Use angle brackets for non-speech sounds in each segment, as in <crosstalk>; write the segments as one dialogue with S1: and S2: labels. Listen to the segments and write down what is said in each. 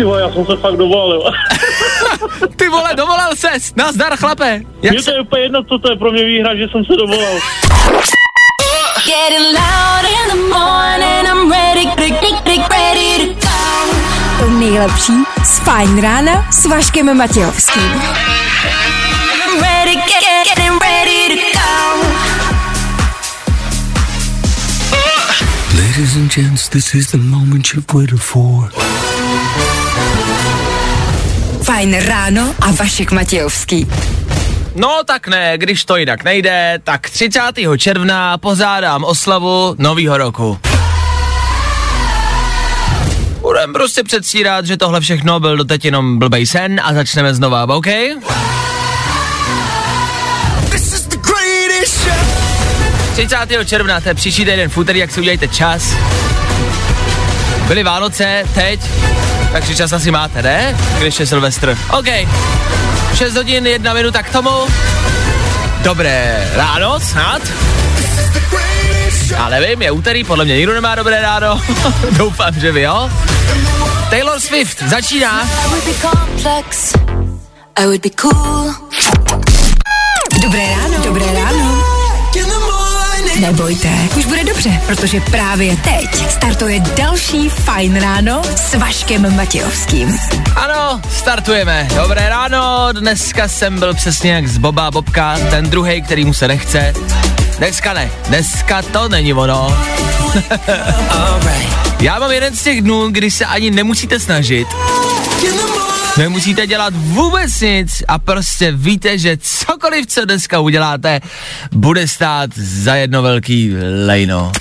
S1: Ty vole, já jsem se fakt dovolil. <laughs>
S2: Ty vole, dovolal ses. Nazdar, chlape.
S1: Jak Mně to je úplně jedno, co to je pro mě výhra, že jsem se dovolal.
S3: To nejlepší z Fajn rána s Vaškem Matějovským.
S4: Ladies and gents, this is the moment you've waited for.
S3: Fajn ráno a Vašek Matějovský.
S2: No tak ne, když to jinak nejde, tak 30. června pozádám oslavu novýho roku. Budem prostě předstírat, že tohle všechno byl doteď jenom blbej sen a začneme znova, OK? 30. června, to je příští týden v úterý, jak si udělejte čas. Byly Vánoce, teď, takže čas asi máte, ne? Když je Silvestr. OK. 6 hodin, 1 minuta k tomu. Dobré ráno, snad. Já nevím, je úterý, podle mě nikdo nemá dobré ráno. <laughs> Doufám, že vy jo. Taylor Swift začíná.
S3: Dobré ráno. Dobré ráno. Nebojte, už bude dobře, protože právě teď startuje další Fajn ráno s Vaškem Matějovským.
S2: Ano, startujeme. Dobré ráno, dneska jsem byl přesně jak z Boba Bobka, ten druhý, který mu se nechce. Dneska ne, dneska to není ono. <laughs> Já mám jeden z těch dnů, kdy se ani nemusíte snažit. Nemusíte dělat vůbec nic a prostě víte, že cokoliv, co dneska uděláte, bude stát za jedno velký lejno.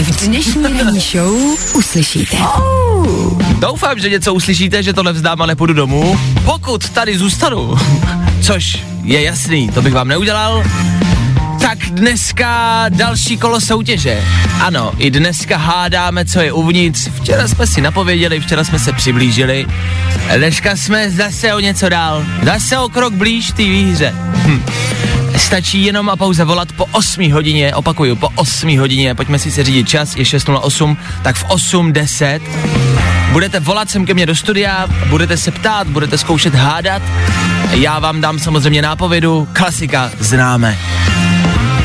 S3: V dnešní ranní show uslyšíte.
S2: Doufám, že něco uslyšíte, že tohle vzdám a nepůjdu domů. Pokud tady zůstanu, což je jasný, to bych vám neudělal, tak dneska další kolo soutěže. Ano, i dneska hádáme, co je uvnitř. Včera jsme si napověděli, včera jsme se přiblížili. Dneska jsme zase o něco dál. Zase o krok blíž té výhře. Hm. Stačí jenom a pouze volat po 8 hodině, opakuju, po 8 hodině, pojďme si se řídit čas, je 6.08, tak v 8.10 budete volat sem ke mně do studia, budete se ptát, budete zkoušet hádat, já vám dám samozřejmě nápovědu, klasika známe.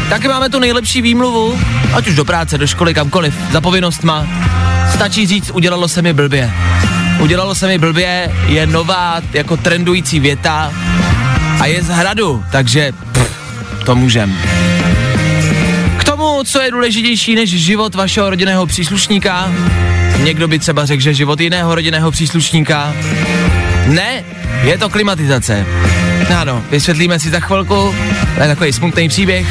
S2: Taky máme tu nejlepší výmluvu, ať už do práce, do školy, kamkoliv, za má. Stačí říct, udělalo se mi blbě. Udělalo se mi blbě je nová jako trendující věta a je z hradu, takže pff, to můžem. K tomu, co je důležitější než život vašeho rodinného příslušníka, někdo by třeba řekl, že život jiného rodinného příslušníka, ne, je to klimatizace. Ano, vysvětlíme si za chvilku, to je takový smutný příběh.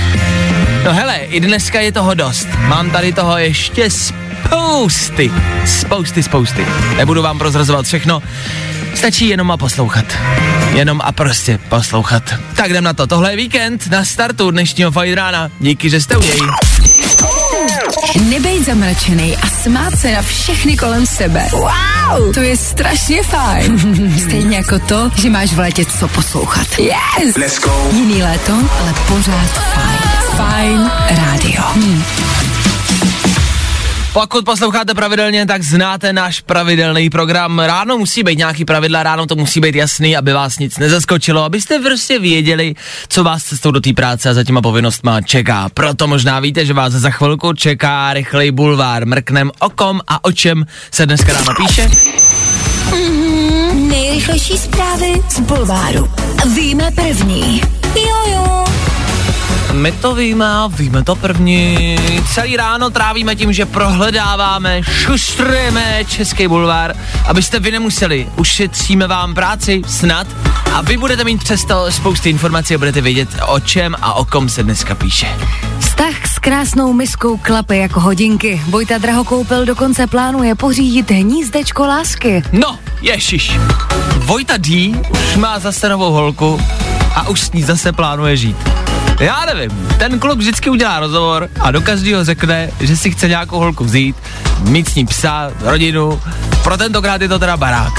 S2: No hele, i dneska je toho dost. Mám tady toho ještě spousty, spousty, spousty. Nebudu vám prozrazovat všechno, stačí jenom a poslouchat. Jenom a prostě poslouchat. Tak jdem na to. Tohle je víkend na startu dnešního Fajn rána. Díky, že jste u něj.
S3: Nebej zamračený a smát se na všechny kolem sebe. Wow, to je strašně fajn. <laughs> Stejně jako to, že máš v létě co poslouchat. Yes!
S4: Let's go.
S3: Jiný léto, ale pořád fajn. Fajn rádio. Hmm.
S2: Pokud posloucháte pravidelně, tak znáte náš pravidelný program. Ráno musí být nějaký pravidla, ráno to musí být jasný, aby vás nic nezaskočilo, abyste prostě věděli, co vás cestou do té práce a za těma povinnostma čeká. Proto možná víte, že vás za chvilku čeká rychlej bulvár. Mrknem okom a o čem se dneska ráno píše?
S3: Mm-hmm, nejrychlejší zprávy z Bulváru. Víme první. Jo, jo.
S2: My to víme, víme to první. Celý ráno trávíme tím, že prohledáváme, šustrujeme Český bulvár, abyste vy nemuseli. Ušetříme vám práci, snad. A vy budete mít přesto spousty informací a budete vědět, o čem a o kom se dneska píše.
S3: Vztah s krásnou miskou klape jako hodinky. Vojta Drahokoupil dokonce plánuje pořídit hnízdečko lásky.
S2: No, ježiš. Vojta D už má zase novou holku a už s ní zase plánuje žít. Já nevím, ten kluk vždycky udělá rozhovor a do každého řekne, že si chce nějakou holku vzít, mít s ní psa, rodinu, pro tentokrát je to teda barák.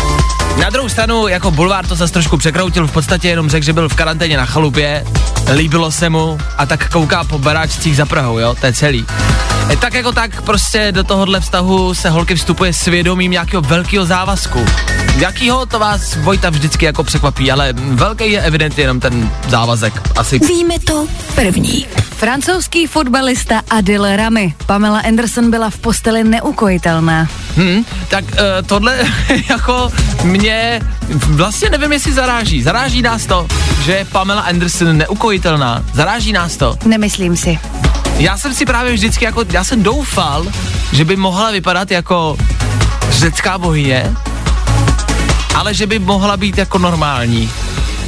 S2: Na druhou stranu, jako bulvár to zase trošku překroutil, v podstatě jenom řekl, že byl v karanténě na chalupě, líbilo se mu a tak kouká po baráčcích za Prahou, jo, to je celý. E, tak jako tak prostě do tohohle vztahu se holky vstupuje svědomím nějakého velkého závazku. Jakýho to vás Vojta vždycky jako překvapí, ale velký je evidentně jenom ten závazek. Asi
S3: Víme to první.
S5: Francouzský fotbalista Adil Rami. Pamela Anderson byla v posteli neukojitelná.
S2: Hmm, tak uh, tohle <laughs> jako mě vlastně nevím, jestli zaráží. Zaráží nás to, že je Pamela Anderson neukojitelná. Zaráží nás to.
S5: Nemyslím si.
S2: Já jsem si právě vždycky jako, já jsem doufal, že by mohla vypadat jako řecká bohyně, ale že by mohla být jako normální.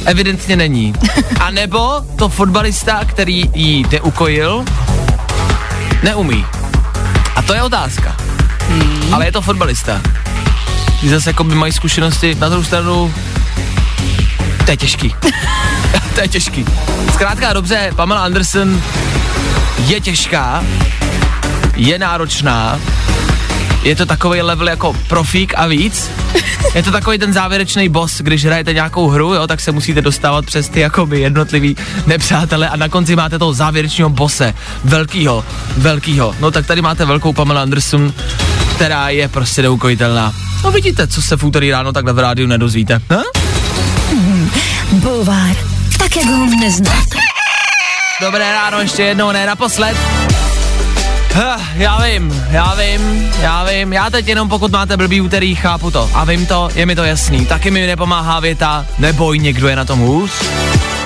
S2: Evidentně není. A nebo to fotbalista, který ji neukojil, neumí. A to je otázka. Hmm. Ale je to fotbalista. Ty zase jako by mají zkušenosti, na druhou stranu to je těžký. <laughs> to je těžký. Zkrátka dobře, Pamela Anderson je těžká, je náročná, je to takový level jako profík a víc. Je to takový ten závěrečný boss, když hrajete nějakou hru, jo, tak se musíte dostávat přes ty jakoby jednotlivý nepřátele a na konci máte toho závěrečného bose, velkýho, velkýho. No tak tady máte velkou Pamela Anderson, která je prostě neukojitelná. No vidíte, co se v úterý ráno takhle v rádiu nedozvíte. Ha?
S3: Bulvár. Tak, jak ho neznáte.
S2: Dobré ráno, ještě jednou, ne naposled. Já vím, já vím, já vím, já teď jenom pokud máte blbý úterý, chápu to a vím to, je mi to jasný. Taky mi nepomáhá věta, neboj, někdo je na tom hůř.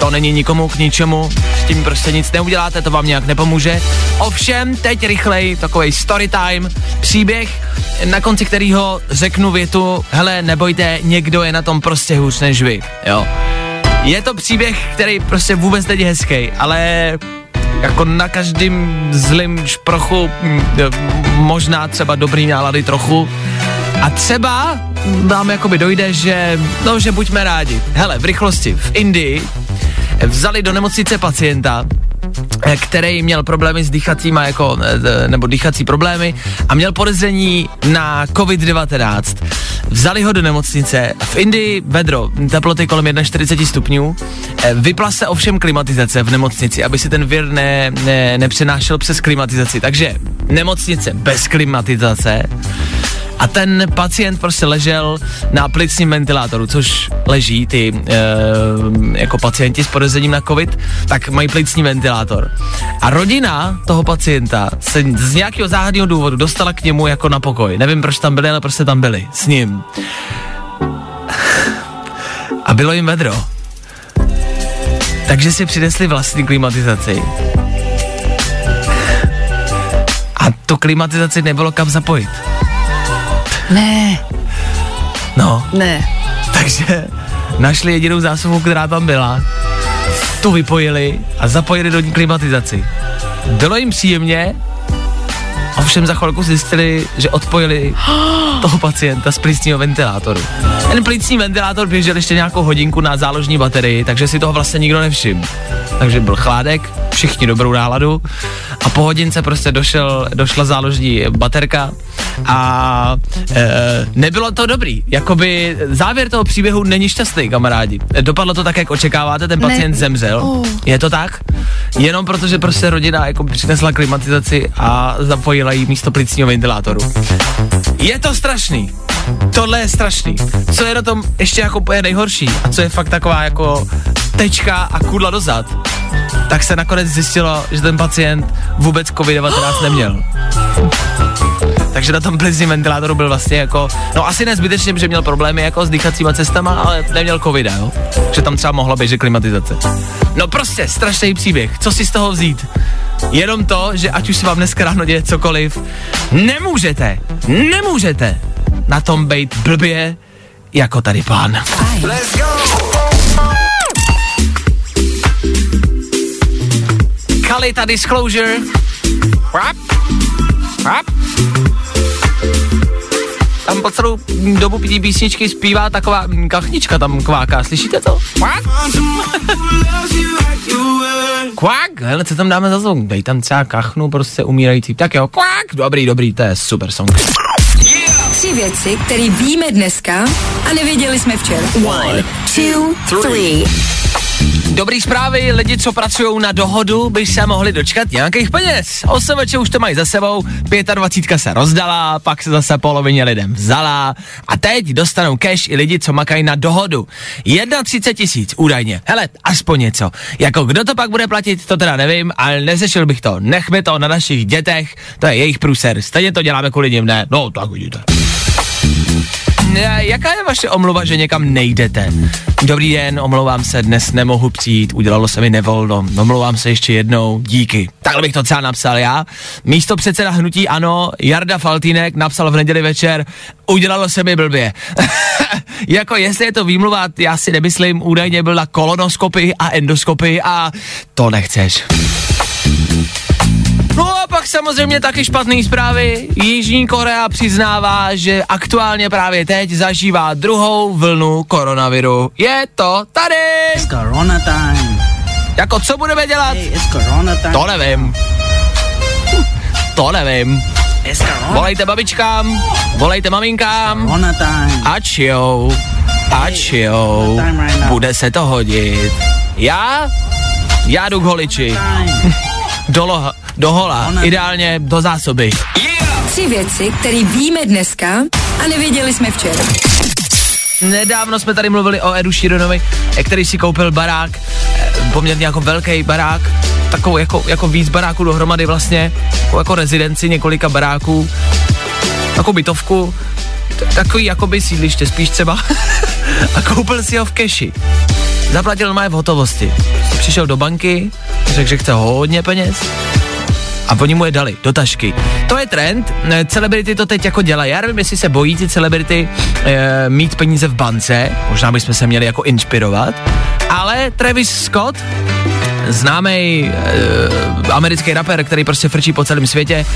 S2: To není nikomu k ničemu, s tím prostě nic neuděláte, to vám nějak nepomůže. Ovšem, teď rychlej, takový story time, příběh, na konci kterého řeknu větu, hele, nebojte, někdo je na tom prostě hůř než vy, jo. Je to příběh, který prostě vůbec není hezký, ale jako na každém zlým šprochu mm, možná třeba dobrý nálady trochu. A třeba nám jakoby dojde, že, no, že buďme rádi. Hele, v rychlosti, v Indii vzali do nemocnice pacienta, který měl problémy s dýchacíma, jako, nebo dýchací problémy a měl podezření na COVID-19. Vzali ho do nemocnice, v Indii vedro, teploty kolem 41 stupňů, vypla se ovšem klimatizace v nemocnici, aby si ten vir ne, ne, nepřenášel přes klimatizaci. Takže nemocnice bez klimatizace, a ten pacient prostě ležel na plicním ventilátoru, což leží ty e, jako pacienti s podezřením na covid, tak mají plicní ventilátor. A rodina toho pacienta se z nějakého záhadného důvodu dostala k němu jako na pokoj. Nevím, proč tam byli, ale prostě tam byli s ním. A bylo jim vedro. Takže si přinesli vlastní klimatizaci. A tu klimatizaci nebylo kam zapojit.
S5: Ne,
S2: No,
S5: ne.
S2: takže našli jedinou zásobu, která tam byla, tu vypojili a zapojili do ní klimatizaci. Bylo jim příjemně, ovšem za chvilku zjistili, že odpojili toho pacienta z plicního ventilátoru. Ten plicní ventilátor běžel ještě nějakou hodinku na záložní baterii, takže si toho vlastně nikdo nevšiml. Takže byl chládek, všichni dobrou náladu a po hodince prostě došel, došla záložní baterka a e, nebylo to dobrý. Jakoby závěr toho příběhu není šťastný, kamarádi. Dopadlo to tak, jak očekáváte, ten pacient
S5: Ne.
S2: zemřel.
S5: Oh.
S2: Je to tak? Jenom protože prostě rodina jako přinesla klimatizaci a zapojila jí místo plicního ventilátoru. Je to strašný. Tohle je strašný. Co je na tom ještě jako úplně nejhorší a co je fakt taková jako tečka a kudla dozad, tak se nakonec zjistilo, že ten pacient vůbec COVID-19 neměl. Takže na tom plicním ventilátoru byl vlastně jako, no asi nezbytečně, že měl problémy jako s dýchacíma cestama, ale neměl covid, jo? Že tam třeba mohla běžet klimatizace. No prostě, strašný příběh. Co si z toho vzít? Jenom to, že ať už se vám dneska ráno děje cokoliv, nemůžete, nemůžete na tom být blbě jako tady pán. Kalita Disclosure. Rap. Rap. Tam po celou dobu té písničky zpívá taková kachnička tam kváká, slyšíte to? Kvák? Kvák? Hele, co tam dáme za zvuk? Dej tam třeba kachnu, prostě umírající. Tak jo, kvák, dobrý, dobrý, to je super song.
S3: Tři věci, které víme dneska a nevěděli jsme včera. One, two, three.
S2: Dobrý zprávy, lidi, co pracují na dohodu, by se mohli dočkat nějakých peněz. Osoveče už to mají za sebou, 25 se rozdala, pak se zase polovině lidem vzala a teď dostanou cash i lidi, co makají na dohodu. 31 tisíc údajně. Hele, aspoň něco. Jako kdo to pak bude platit, to teda nevím, ale nezešel bych to. Nechme to na našich dětech, to je jejich průser. Stejně to děláme kvůli nim, ne? No, tak vidíte. Ne, Jaká je vaše omluva, že někam nejdete? Dobrý den, omlouvám se, dnes nemohu přijít, udělalo se mi nevolno, omlouvám se ještě jednou, díky. Takhle bych to celá napsal já. Místo předseda hnutí ano, Jarda Faltýnek napsal v neděli večer, udělalo se mi blbě. <laughs> jako jestli je to výmluva, já si nemyslím, údajně byl na kolonoskopii a endoskopii a to nechceš. No a pak samozřejmě taky špatné zprávy. Jižní Korea přiznává, že aktuálně právě teď zažívá druhou vlnu koronaviru. Je to tady!
S6: It's Corona time.
S2: Jako co budeme dělat?
S6: Hey, it's Corona time.
S2: To nevím. <laughs> To nevím. Volejte babičkám, volejte maminkám a čijou, a čijou. Bude se to hodit. Já? Já jdu k holiči. <laughs> Do, loha, do hola, ideálně do zásoby.
S3: Tři věci, které víme dneska a nevěděli jsme včera.
S2: Nedávno jsme tady mluvili o Edu Sheeranovi, který si koupil barák, eh, poměrně jako velký barák, takovou jako, jako víc baráků dohromady vlastně, jako, jako rezidenci několika baráků, takovou bytovku, takový jakoby sídliště spíš třeba, <laughs> a koupil si ho v keši. Zaplatil má v hotovosti. Přišel do banky, řekl, že chce hodně peněz, a oni mu je dali do tašky. To je trend, celebrity to teď jako dělají. Já nevím, jestli se bojí ty celebrity e, mít peníze v bance, možná bychom se měli jako inspirovat, ale Travis Scott, známý e, americký rapper, který prostě frčí po celém světě,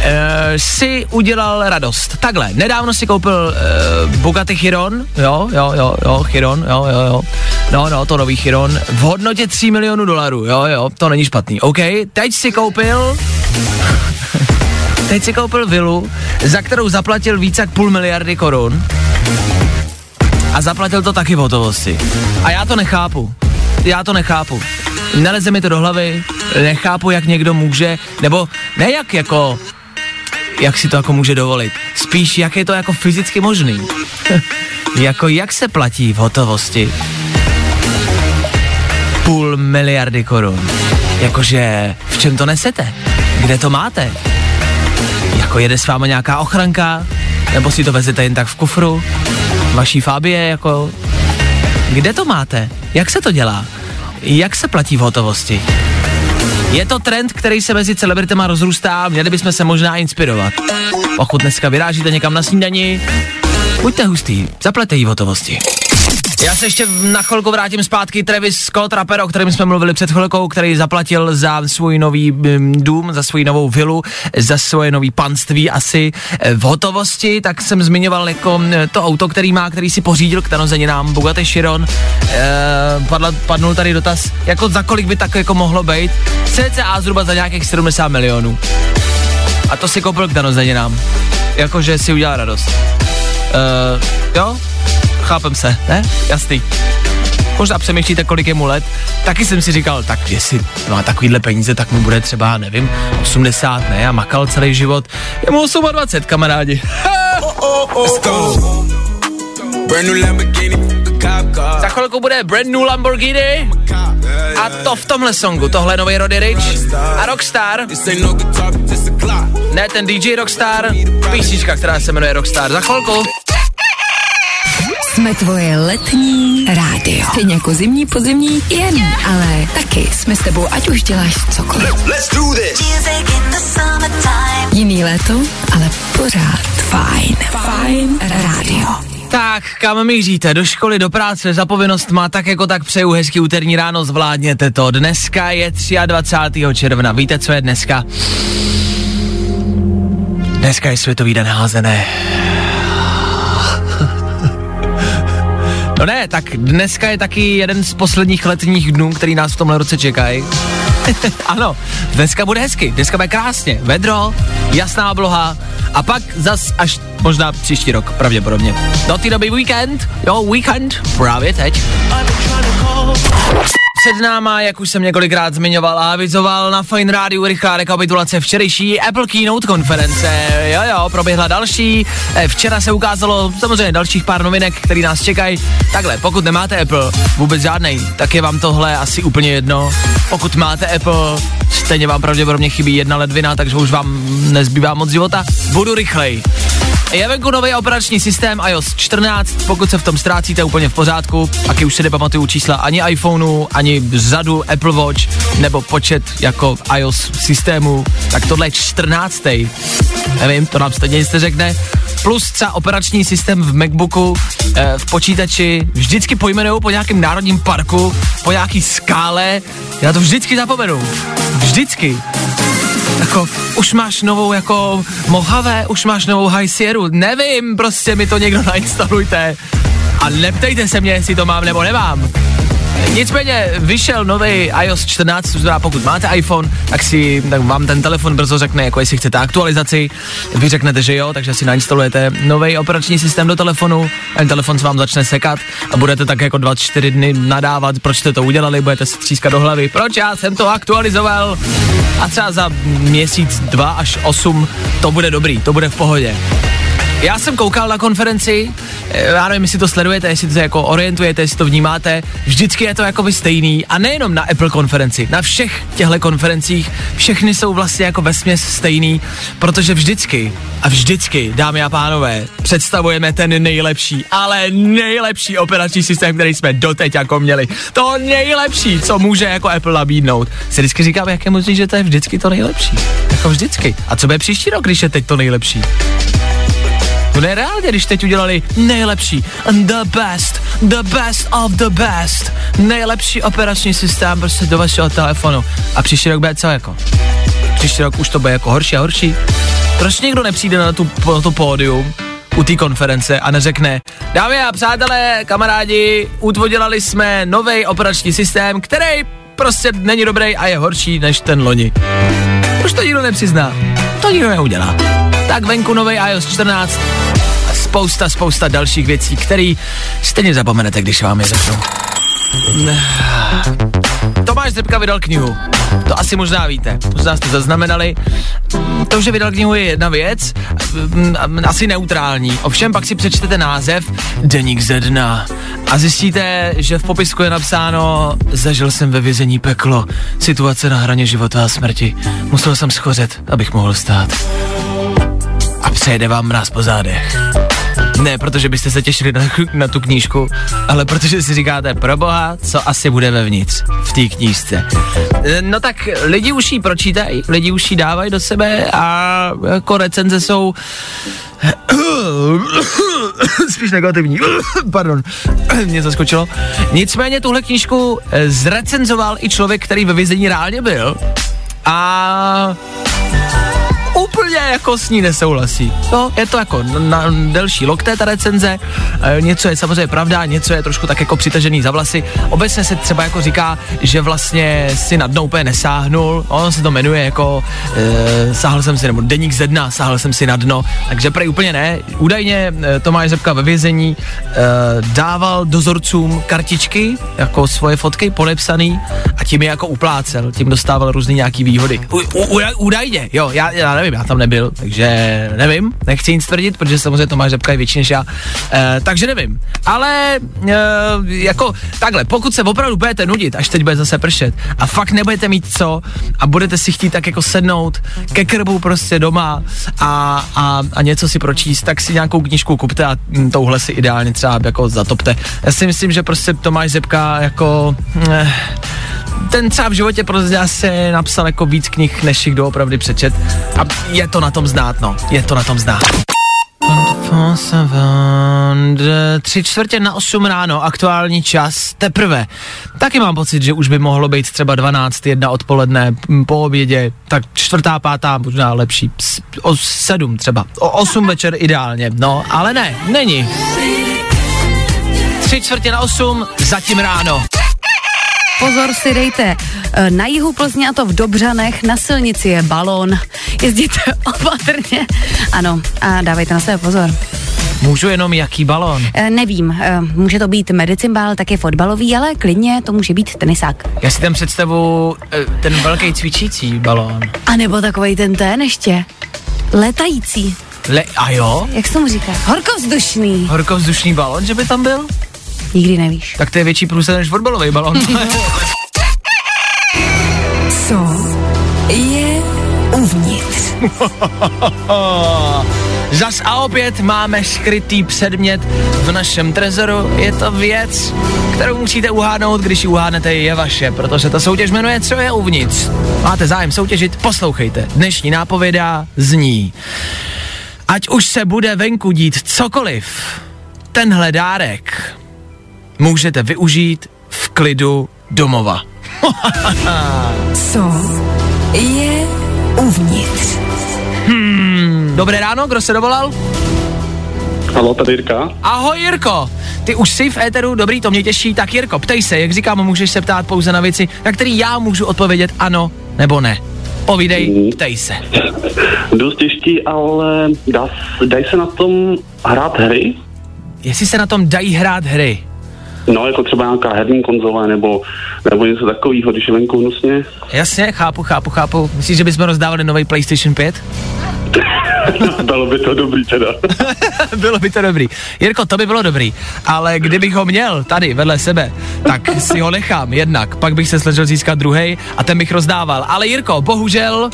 S2: e, si udělal radost. Takhle, nedávno si koupil e, Bugatti Chiron, jo, jo, jo, jo, Chiron, jo, jo, jo, no, no, to nový Chiron, v hodnotě 3 milionů dolarů, jo, jo, to není špatný, OK, teď si koupil <laughs> Teď si koupil vilu, za kterou zaplatil více jak půl miliardy korun. A zaplatil to taky v hotovosti. A já to nechápu. Já to nechápu. Neleze mi to do hlavy, nechápu, jak někdo může, nebo ne jak jako, jak si to jako může dovolit. Spíš, jak je to jako fyzicky možný. <laughs> jako jak se platí v hotovosti půl miliardy korun. Jakože v čem to nesete? Kde to máte? Jako jede s váma nějaká ochranka? Nebo si to vezete jen tak v kufru? Vaší fábie jako... Kde to máte? Jak se to dělá? Jak se platí v hotovosti? Je to trend, který se mezi celebritama rozrůstá, měli bychom se možná inspirovat. Pokud dneska vyrážíte někam na snídani, buďte hustý, zaplete jí v hotovosti. Já se ještě na chvilku vrátím zpátky. Travis Scott, rapper, o kterém jsme mluvili před chvilkou, který zaplatil za svůj nový um, dům, za svou novou vilu, za svoje nový panství asi eh, v hotovosti, tak jsem zmiňoval jako eh, to auto, který má, který si pořídil k narozeninám, Bugatti Chiron. E, padla, padnul tady dotaz, jako za kolik by tak jako mohlo být. CCA zhruba za nějakých 70 milionů. A to si koupil k narozeninám. Jakože si udělal radost. E, jo, chápem se, ne? Jasný. Možná přemýšlíte, kolik je mu let. Taky jsem si říkal, tak jestli má takovýhle peníze, tak mu bude třeba, nevím, 80, ne? A makal celý život. Je mu 28, kamarádi. Za chvilku bude brand new Lamborghini a to v tomhle songu, tohle nový Roddy Rich a Rockstar. Ne ten DJ Rockstar, písnička, která se jmenuje Rockstar. Za chvilku.
S3: Jsme tvoje letní rádio. Stejně jako zimní, podzimní, jen. Ale taky jsme s tebou, ať už děláš cokoliv. Jiný léto, ale pořád fajn. Fajn rádio.
S2: Tak, kam míříte? Do školy, do práce, za povinnost má tak jako tak přeju hezký úterní ráno, zvládněte to. Dneska je 23. června, víte, co je dneska? Dneska je Světový den házené. No ne, tak dneska je taky jeden z posledních letních dnů, který nás v tomhle roce čekají. <laughs> ano, dneska bude hezky, dneska bude krásně, vedro, jasná obloha a pak zas až možná příští rok, pravděpodobně. Do té doby víkend, jo, víkend, právě teď. Před náma, jak už jsem několikrát zmiňoval a avizoval na Fine Rádiu rychlá rekapitulace včerejší Apple Keynote konference. Jo, jo, proběhla další. Eh, Včera se ukázalo samozřejmě dalších pár novinek, které nás čekají. Takhle, pokud nemáte Apple, vůbec žádnej, tak je vám tohle asi úplně jedno. Pokud máte Apple, stejně vám pravděpodobně chybí jedna ledvina, takže už vám nezbývá moc života. Budu rychlej. Je venku nový operační systém iOS 14, pokud se v tom ztrácíte úplně v pořádku, taky už se nepamatuju čísla ani iPhoneu, ani řadu Apple Watch, nebo počet jako iOS systému, tak tohle je 14. Nevím, to nám stejně jistě řekne. Plus třeba operační systém v Macbooku, eh, v počítači, vždycky pojmenují po nějakém národním parku, po nějaký skále, já to vždycky zapomenu. Vždycky jako, už máš novou jako Mojave, už máš novou High Sierra, nevím, prostě mi to někdo <laughs> nainstalujte. A neptejte se mě, jestli to mám nebo nemám. Nicméně vyšel nový iOS 14, to znamená, pokud máte iPhone, tak si tak vám ten telefon brzo řekne, jako jestli chcete aktualizaci. Vy řeknete, že jo, takže si nainstalujete nový operační systém do telefonu, ten telefon se vám začne sekat a budete tak jako 24 dny nadávat, proč jste to udělali, budete se třískat do hlavy, proč já jsem to aktualizoval. A třeba za měsíc, dva až osm to bude dobrý, to bude v pohodě. Já jsem koukal na konferenci, eh, já nevím, jestli to sledujete, jestli to jako orientujete, jestli to vnímáte, vždycky je to jako stejný a nejenom na Apple konferenci, na všech těchto konferencích, všechny jsou vlastně jako vesměs stejný, protože vždycky a vždycky, dámy a pánové, představujeme ten nejlepší, ale nejlepší operační systém, který jsme doteď jako měli. To nejlepší, co může jako Apple nabídnout. Si vždycky říkám, jak je možný, že to je vždycky to nejlepší. Jako vždycky. A co bude příští rok, když je teď to nejlepší? To ne reálně, když teď udělali nejlepší, the best, the best of the best, nejlepší operační systém prostě do vašeho telefonu. A příští rok bude co jako? Příští rok už to bude jako horší a horší. Proč někdo nepřijde na, tu, na to pódium u té konference a neřekne, dámy a přátelé, kamarádi, utvodělali jsme nový operační systém, který prostě není dobrý a je horší než ten loni. Proč to nikdo nepřizná? To nikdo neudělá. Tak venku nový iOS 14 a spousta, spousta dalších věcí, které stejně zapomenete, když vám je řeknu. Tomáš Zepka vydal knihu. To asi možná víte, možná jste zaznamenali. To, že vydal knihu je jedna věc, mm, asi neutrální. Ovšem pak si přečtete název Deník ze dna a zjistíte, že v popisku je napsáno Zažil jsem ve vězení peklo, situace na hraně života a smrti. Musel jsem schořet, abych mohl stát. Přejede vám mráz po zádech. Ne, protože byste se těšili na, na tu knížku, ale protože si říkáte, pro boha, co asi bude vevnitř v té knížce. No tak lidi už ji pročítají, lidi už ji dávají do sebe a jako recenze jsou <coughs> spíš negativní. <coughs> Pardon, <coughs> mě zaskočilo. Nicméně tuhle knížku zrecenzoval i člověk, který ve vězení reálně byl. A úplně jako s ní nesouhlasí. No, je to jako na, delší lokté ta recenze, e, něco je samozřejmě pravda, něco je trošku tak jako přitažený za vlasy. Obecně se třeba jako říká, že vlastně si na dno úplně nesáhnul, ono se to jmenuje jako e, sáhl jsem si, nebo deník ze dna, sáhl jsem si na dno, takže prej úplně ne. Údajně e, Tomáš Zepka ve vězení e, dával dozorcům kartičky, jako svoje fotky podepsaný a tím je jako uplácel, tím dostával různý nějaký výhody. U, u, údajně, jo, já, já nevím, já tam nebyl, takže nevím, nechci nic tvrdit, protože samozřejmě Tomáš Řepka je větší než já, e, takže nevím. Ale e, jako takhle, pokud se opravdu budete nudit, až teď bude zase pršet a fakt nebudete mít co a budete si chtít tak jako sednout ke krbu prostě doma a, a, a něco si pročíst, tak si nějakou knížku kupte a hm, touhle si ideálně třeba jako zatopte. Já si myslím, že prostě Tomáš Zepka jako... Eh, ten třeba v životě prostě asi napsal jako víc knih, než jich doopravdy přečet. A je to na tom znát, no. Je to na tom znát. Tři čtvrtě na 8 ráno, aktuální čas, teprve. Taky mám pocit, že už by mohlo být třeba 12, jedna odpoledne, po obědě, tak čtvrtá, pátá, možná lepší, o sedm třeba, o 8 večer ideálně, no, ale ne, není. Tři čtvrtě na 8, zatím ráno.
S5: Pozor si dejte. E, Na jihu Plzně a to v Dobřanech na silnici je balón. Jezděte <laughs> opatrně. Ano, a dávejte na sebe pozor.
S2: Můžu jenom jaký balon?
S5: E, Nevím, e, může to být medicimbál, taky fotbalový, ale klidně to může být tenisák.
S2: Já si tam představu eh, ten velký cvičící balón.
S5: A nebo takový ten ten ještě. Letající.
S2: Le, a jo?
S5: Jak se tomu říká? Horkovzdušný.
S2: Horkovzdušný balon, že by tam byl?
S5: Nikdy nevíš.
S2: Tak to je větší průser než fotbalový balon. <laughs>
S3: Co je uvnitř? <laughs>
S2: Zas a opět máme skrytý předmět v našem trezoru. Je to věc, kterou musíte uhádnout, když ji uhádnete, je vaše, protože ta soutěž jmenuje Co je uvnitř. Máte zájem soutěžit? Poslouchejte. Dnešní nápověda zní. Ať už se bude venku dít cokoliv, tenhle dárek můžete využít v klidu domova.
S3: Co je uvnitř?
S2: Dobré ráno, kdo se dovolal?
S1: Halo, tady Jirka.
S2: Ahoj Jirko, ty už jsi v éteru, dobrý, to mě těší, tak Jirko, ptej se, jak říkám, můžeš se ptát pouze na věci, na které já můžu odpovědět ano nebo ne. Povídej, ptej se. <laughs>
S1: Dost těžký, ale dá, dají se na tom hrát hry?
S2: Jestli se na tom dají hrát hry.
S1: No, jako třeba nějaká herní konzole nebo, nebo něco takového, když je venku hnusně.
S2: Jasně, chápu, chápu, chápu. Myslíš, že bychom rozdávali nový PlayStation 5? <laughs>
S1: Bylo by to dobrý teda. <laughs>
S2: bylo by to dobrý. Jirko, to by bylo dobrý, ale kdybych ho měl tady vedle sebe, tak si ho nechám jednak, pak bych se snažil získat druhý a ten bych rozdával. Ale Jirko, bohužel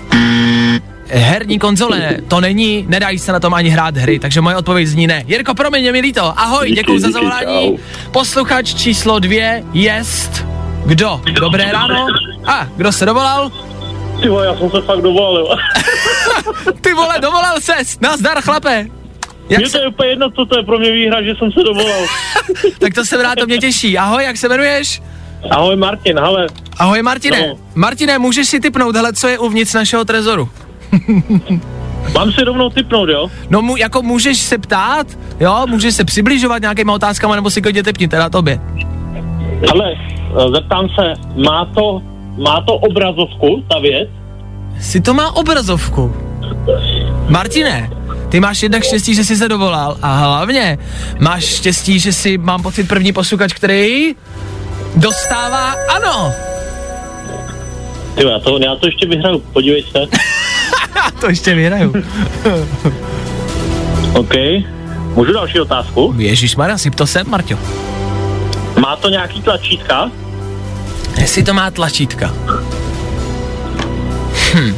S2: herní konzole, to není, nedají se na tom ani hrát hry, takže moje odpověď zní ne. Jirko, promiň, je mi líto, ahoj,
S1: Díky,
S2: děkuji za zavolání. Posluchač číslo dvě jest kdo? Dobré ráno? A, kdo se dovolal?
S1: Ty vole, já jsem se fakt dovolil. <laughs>
S2: Ty vole, dovolal ses, nazdar chlape. Jak
S1: Mně
S2: se,
S1: to je úplně jedno, co to je pro mě výhra, že jsem se dovolal. <laughs>
S2: tak to jsem rád, to mě těší. Ahoj, jak se jmenuješ?
S1: Ahoj Martin, hele,
S2: Ahoj Martine.
S1: No.
S2: Martine, můžeš si typnout, hele, co je uvnitř našeho trezoru? <laughs>
S1: mám si rovnou typnout, jo?
S2: No mu, jako můžeš se ptát, jo, můžeš se přibližovat nějakýma otázkama, nebo si klidně typni, teda tobě.
S1: Ale eh, zeptám se, má to, má to obrazovku, ta věc?
S2: Si to má obrazovku. Martine, ty máš jednak štěstí, že jsi se dovolal a hlavně máš štěstí, že si, mám pocit, první posluchač, který dostává ano.
S1: Ty já to, já to ještě vyhraju, podívej se. <laughs> <laughs>
S2: To ještě vyhraju.
S1: OK. Můžu další otázku?
S2: Ježíš Maria, si to sem, Marťo.
S1: Má to nějaký tlačítka?
S2: Jestli to má tlačítka. Hm.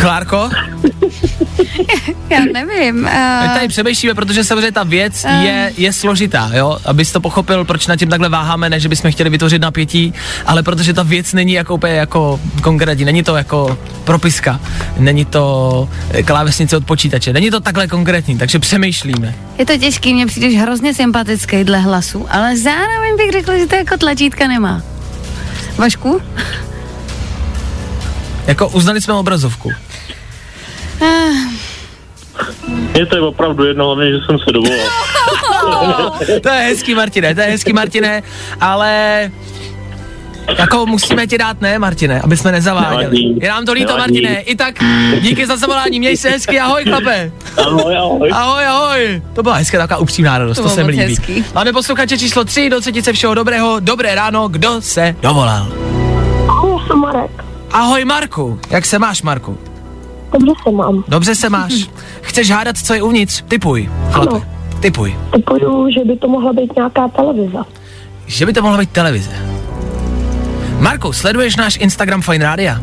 S2: Klárko, <laughs>
S5: Já nevím.
S2: my
S5: Uh,
S2: tady přemýšlíme, protože samozřejmě ta věc je, je složitá, jo, abys to pochopil, proč na tím takhle váháme, ne, že bychom chtěli vytvořit napětí, ale protože ta věc není jako úplně jako konkrétní, není to jako propiska, není to eh, klávesnice od počítače, není to takhle konkrétní, takže přemýšlíme.
S5: je to těžký, mně přijdeš hrozně sympatický dle hlasu, ale zároveň bych řekla, že to jako tlačítka nemá. Vašku?
S2: Jako uznali jsme obrazovku.
S1: Je to je opravdu jedno, hlavně, že jsem se dovolal. <laughs>
S2: to je hezký, Martine, to je hezký, Martine, ale jako musíme ti dát ne, Martine, aby jsme nezaváděli.
S1: Nevadí.
S2: Je nám to líto,
S1: Nevadí.
S2: Martine. I tak díky za zavolání, měj se hezky, ahoj chlape.
S1: Ahoj, ahoj.
S2: Ahoj, ahoj. To byla hezká taková upřímná radost,
S5: To
S2: to, se mi líbí.
S5: hezký.
S2: Máme posluchače číslo 3, do třetice všeho dobrého, dobré ráno, kdo se dovolal?
S7: Ahoj, jsem Marek.
S2: Ahoj Marku, jak se máš Marku?
S7: Dobře se mám.
S2: Dobře se máš. Chceš hádat, co je uvnitř? Typuj, chlape,
S7: Ano.
S2: typuj.
S7: Typuju, že by to mohla být nějaká televize.
S2: Že by to mohla být televize. Marku, sleduješ náš Instagram Fine Rádia?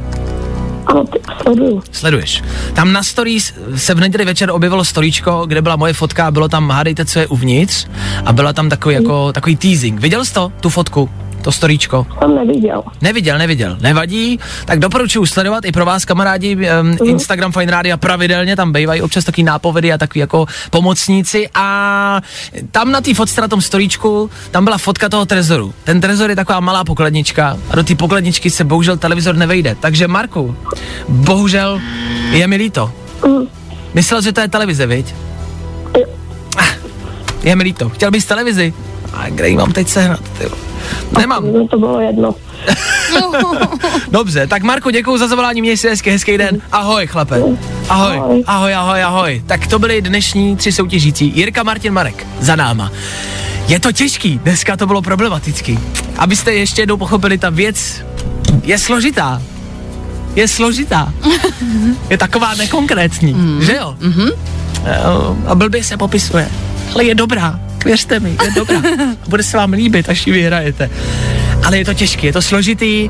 S7: Ano, ty, sleduju.
S2: Sleduješ. Tam na stories se v neděli večer objevilo storíčko, kde byla moje fotka a bylo tam hádejte, co je uvnitř a byla tam takový, jako, takový teasing. Viděl jsi to, tu fotku? To storíčko?
S7: Jsem neviděl.
S2: Neviděl, neviděl. Nevadí, tak doporučuji sledovat i pro vás, kamarádi, um, Instagram Fine Radio pravidelně, tam bývají občas taky nápovědy a takový jako pomocníci a tam na té fotce, na tom storíčku, tam byla fotka toho trezoru. Ten trezor je taková malá pokladnička a do té pokladničky se bohužel televizor nevejde. Takže Marku, bohužel je mi líto.
S7: Mm.
S2: Myslel, že to je televize, viď? Ah, Je mi líto. Chtěl bys televizi? A kde ji mám teď sehnat, ty? Nemám.
S7: No to bylo jedno. <laughs>
S2: Dobře, tak Marko, děkuji za zavolání, měj si hezky, hezký den. Ahoj, chlape. Ahoj,
S7: Ahoj.
S2: ahoj, ahoj, ahoj. Tak to byly dnešní tři soutěžící. Jirka, Martin, Marek, za náma. Je to těžký, dneska to bylo problematický. Abyste ještě jednou pochopili, ta věc je složitá. Je složitá. Je taková nekonkrétní, mm. že jo? Mm-hmm. A blbě se popisuje, ale je dobrá. Věřte mi, je dobrá. A <laughs> bude se vám líbit, až ji vyhrajete. Ale je to těžké, je to složitý,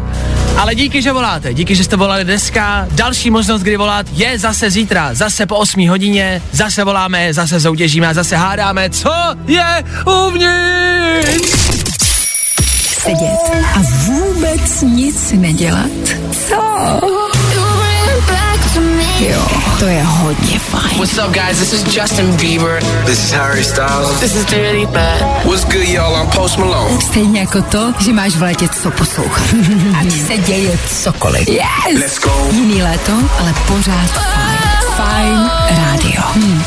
S2: ale díky, že voláte, díky, že jste volali dneska. Další možnost, kdy volat, je zase zítra, zase po 8 hodině, zase voláme, zase soutěžíme a zase hádáme, co je uvnitř.
S3: Sedět a vůbec nic nedělat? Co? Jo, to je hodně fajn.
S8: What's up, guys? This is Justin Bieber.
S4: This is Harry Styles.
S8: This is Dua Lipa.
S4: What's good, y'all? I'm Post Malone.
S3: Stejně jako to, že máš v létě co poslouchat. <laughs> Ať se děje cokoliv. Yes!
S4: Let's go.
S3: Jiný léto, ale pořád fajn. Fajn rádio. Hm.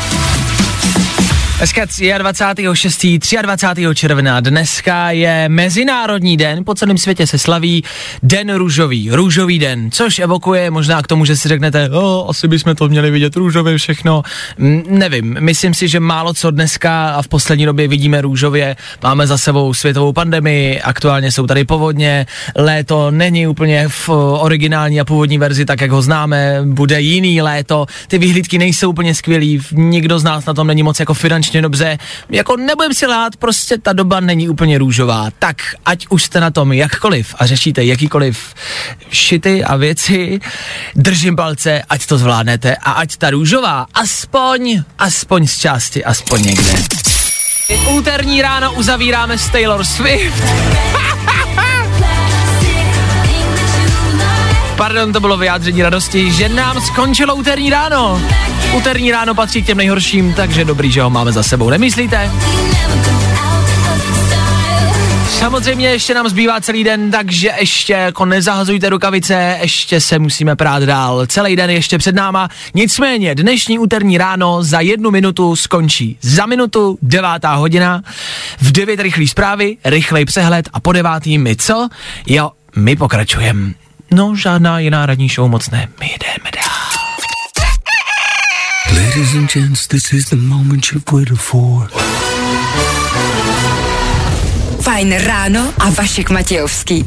S2: Dneska 23. 23. června. Dneska je Mezinárodní den, po celém světě se slaví Den růžový, růžový den, což evokuje možná k tomu, že si řeknete, o, asi bychom to měli vidět růžově všechno. M, nevím, myslím si, že málo co dneska a v poslední době vidíme růžově. Máme za sebou světovou pandemii, aktuálně jsou tady povodně, léto není úplně v o, originální a původní verzi, tak jak ho známe, bude jiný léto, ty vyhlídky nejsou úplně skvělý, nikdo z nás na tom není moc jako finančně dobře, jako nebudem si lát, prostě ta doba není úplně růžová, tak ať už jste na tom jakkoliv a řešíte jakýkoliv šity a věci, držím palce, ať to zvládnete a ať ta růžová aspoň, aspoň z části, aspoň někde. Úterní ráno uzavíráme s Taylor Swift. <laughs> Pardon, to bylo vyjádření radosti, že nám skončilo úterní ráno. Úterní ráno patří k těm nejhorším, takže dobrý, že ho máme za sebou, nemyslíte? Samozřejmě ještě nám zbývá celý den, takže ještě jako nezahazujte rukavice, ještě se musíme prát dál. Celý den ještě před náma. Nicméně dnešní úterní ráno za jednu minutu skončí. Za minutu devátá hodina. V devět rychlý zprávy, rychlej přehled a po devátý my co? Jo, my pokračujeme. No, žádná jiná radní show moc ne. My jdeme dál.
S4: Ladies and gents, this is the moment you've waited for.
S3: Fajn ráno a Vašek Matějovský.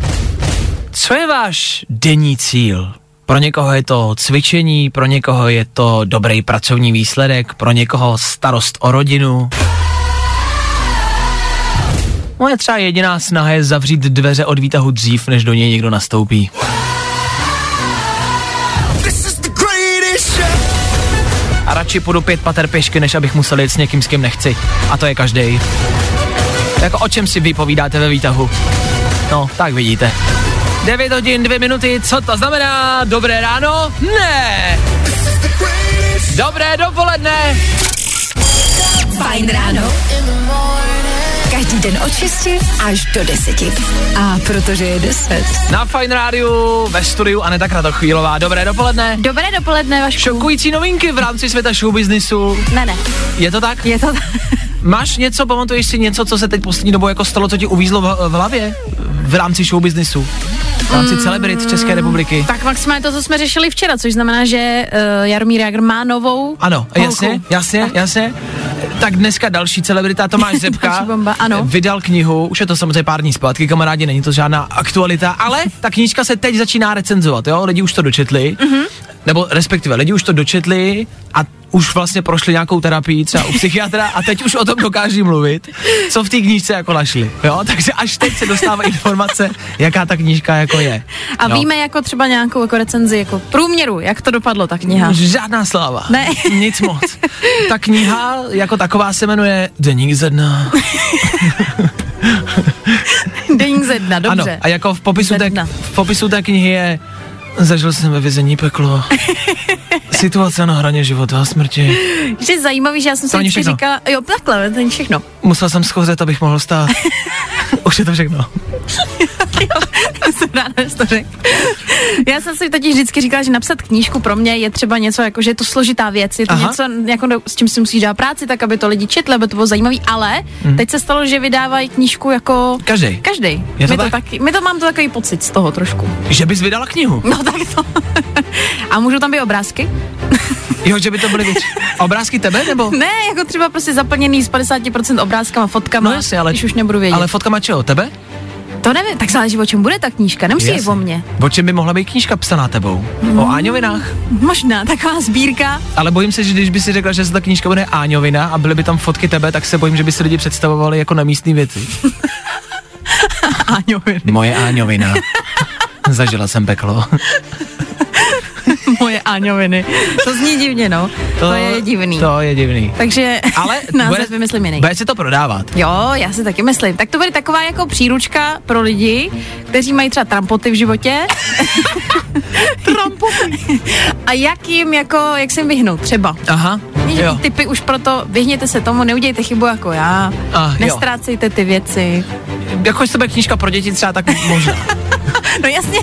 S2: Co je váš denní cíl? Pro někoho je to cvičení, pro někoho je to dobrý pracovní výsledek, pro někoho starost o rodinu. Moje třeba jediná snaha je zavřít dveře od výtahu dřív, než do něj někdo nastoupí. Radši půjdu pět pater pěšky, než abych musel jít s někým, s kým nechci. A to je každý. Jako o čem si vypovídáte ve výtahu? No, tak vidíte. 9 hodin, 2 minuty, co to znamená? Dobré ráno? Ne! Dobré dopoledne!
S3: Fajn ráno. Každý den od 6 až do 10. A protože je 10.
S2: Na Fine Rádiu, ve studiu Aneta Kratochvílová. Dobré dopoledne.
S5: Dobré dopoledne, Vašku.
S2: Šokující novinky v rámci světa showbiznisu.
S5: Ne, ne,
S2: Je to tak?
S5: je to <laughs>
S2: Máš něco, pamatuješ si něco, co se teď poslední dobou jako stalo, co ti uvízlo v, v hlavě? V rámci showbiznisu? V rámci mm. celebrit České republiky?
S5: Tak maximálně to, co jsme řešili včera, což znamená, že uh, Jaromír Jagr má novou
S2: Ano, jasně,
S5: holku.
S2: jasně, jasně. Tak dneska další celebrita Tomáš <laughs> Zepka
S5: bomba, ano.
S2: vydal knihu, už je to samozřejmě pár dní zpátky, kamarádi, není to žádná aktualita, ale <laughs> ta knížka se teď začíná recenzovat, jo, lidi už to dočetli,
S5: Mhm.
S2: mm-hmm. nebo respektive lidi už to dočetli a už vlastně prošli nějakou terapii třeba u psychiatra a teď už o tom dokáží mluvit, co v té knížce jako našli, jo, takže až teď se dostává informace, jaká ta knížka jako je.
S5: A
S2: jo.
S5: víme jako třeba nějakou jako recenzi, jako průměru, jak to dopadlo, ta kniha.
S2: Žádná sláva.
S5: Ne.
S2: Nic moc. Ta kniha jako taková se jmenuje Deník ze dna. <laughs>
S5: Deník ze dna, dobře.
S2: Ano, a jako v popisu, té, v popisu té knihy je Zažil jsem ve vězení peklo. <laughs> Situace na hraně života a smrti.
S5: Že je zajímavý, že já jsem si
S2: To
S5: vždycky
S2: všechno.
S5: říkala, jo, takhle, to není všechno.
S2: Musel jsem schořet, abych mohl stát. <laughs> Už je to všechno.
S5: Jsem ráda, že to řekl. Já jsem si totiž vždycky říkala, že napsat knížku pro mě je třeba něco jako, že je to složitá věc, je to
S2: Aha.
S5: něco, jako, s čím si musíš dát práci, tak aby to lidi četli, aby to bylo zajímavý, ale teď se stalo, že vydávají knížku jako
S2: Každej.
S5: Každý.
S2: To
S5: my, to
S2: tak?
S5: taky, my to mám to takový pocit z toho trošku.
S2: Že bys vydala knihu.
S5: No tak to. <laughs> A můžou tam být obrázky?
S2: Jo, že by to byly věc. Obrázky tebe nebo? <laughs>
S5: Ne, jako třeba prostě zaplněný z 50% obrázkama, fotkama,
S2: No jasně, ale,
S5: když už nebudu vědět.
S2: ale fotkama čeho? Tebe?
S5: To nevím, tak záleží, o čem bude ta knížka, nemusí
S2: Jasně.
S5: o mně.
S2: O čem by mohla být knížka psaná tebou? O áňovinách?
S5: Možná, taková sbírka.
S2: Ale bojím se, že když by si řekla, že se ta knížka bude áňovina a byly by tam fotky tebe, tak se bojím, že by si lidi představovali jako nemístný věci. <laughs>
S5: Áňoviny.
S2: Moje áňovina. <laughs> Zažila jsem peklo. <laughs>
S5: Áňoviny. To zní divně, no. To, to je divný.
S2: To je divný.
S5: Takže <laughs>
S2: Ale <laughs>
S5: název
S2: bude,
S5: vymyslím jiný.
S2: bude se to prodávat.
S5: Jo, já si taky myslím. Tak to bude taková jako příručka pro lidi, kteří mají třeba trampoty v životě. <laughs> trampoty. A jak jim jako, jak se jim vyhnout třeba.
S2: Aha, jo.
S5: typy už proto, vyhněte se tomu, neudějte chybu jako já,
S2: A, jo.
S5: nestrácejte ty věci.
S2: Jako bude knížka pro děti třeba, tak možná. <laughs>
S5: No jasně,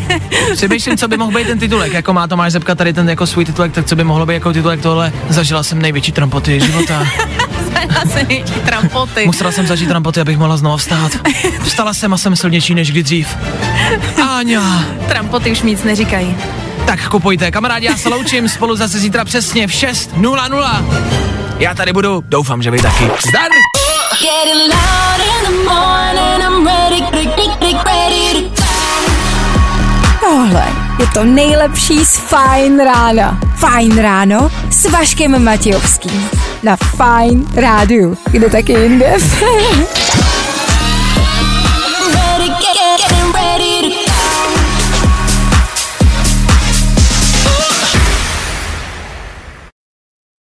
S2: Přemýšlím, co by mohl být ten titulek, jako má Tomáš Zepka tady ten jako svůj titulek, tak co by mohlo být jako titulek tohle. Zažila jsem největší trampoty života. <laughs>
S5: se největší trampoty.
S2: Musela jsem zažít trampoty, abych mohla znovu vstát. Vstala jsem a jsem silnější než kdy dřív. Áňa.
S5: Trampoty už nic neříkají.
S2: Tak kupujte, kamarádi, já se loučím, spolu zase zítra přesně v 6.00. Já tady budu, doufám, že vy taky. Zdar!
S3: Je to nejlepší z Fajn rána. Fajn ráno s Vaškem Matějovským. Na Fajn rádiu. Kde taky jinde? <laughs>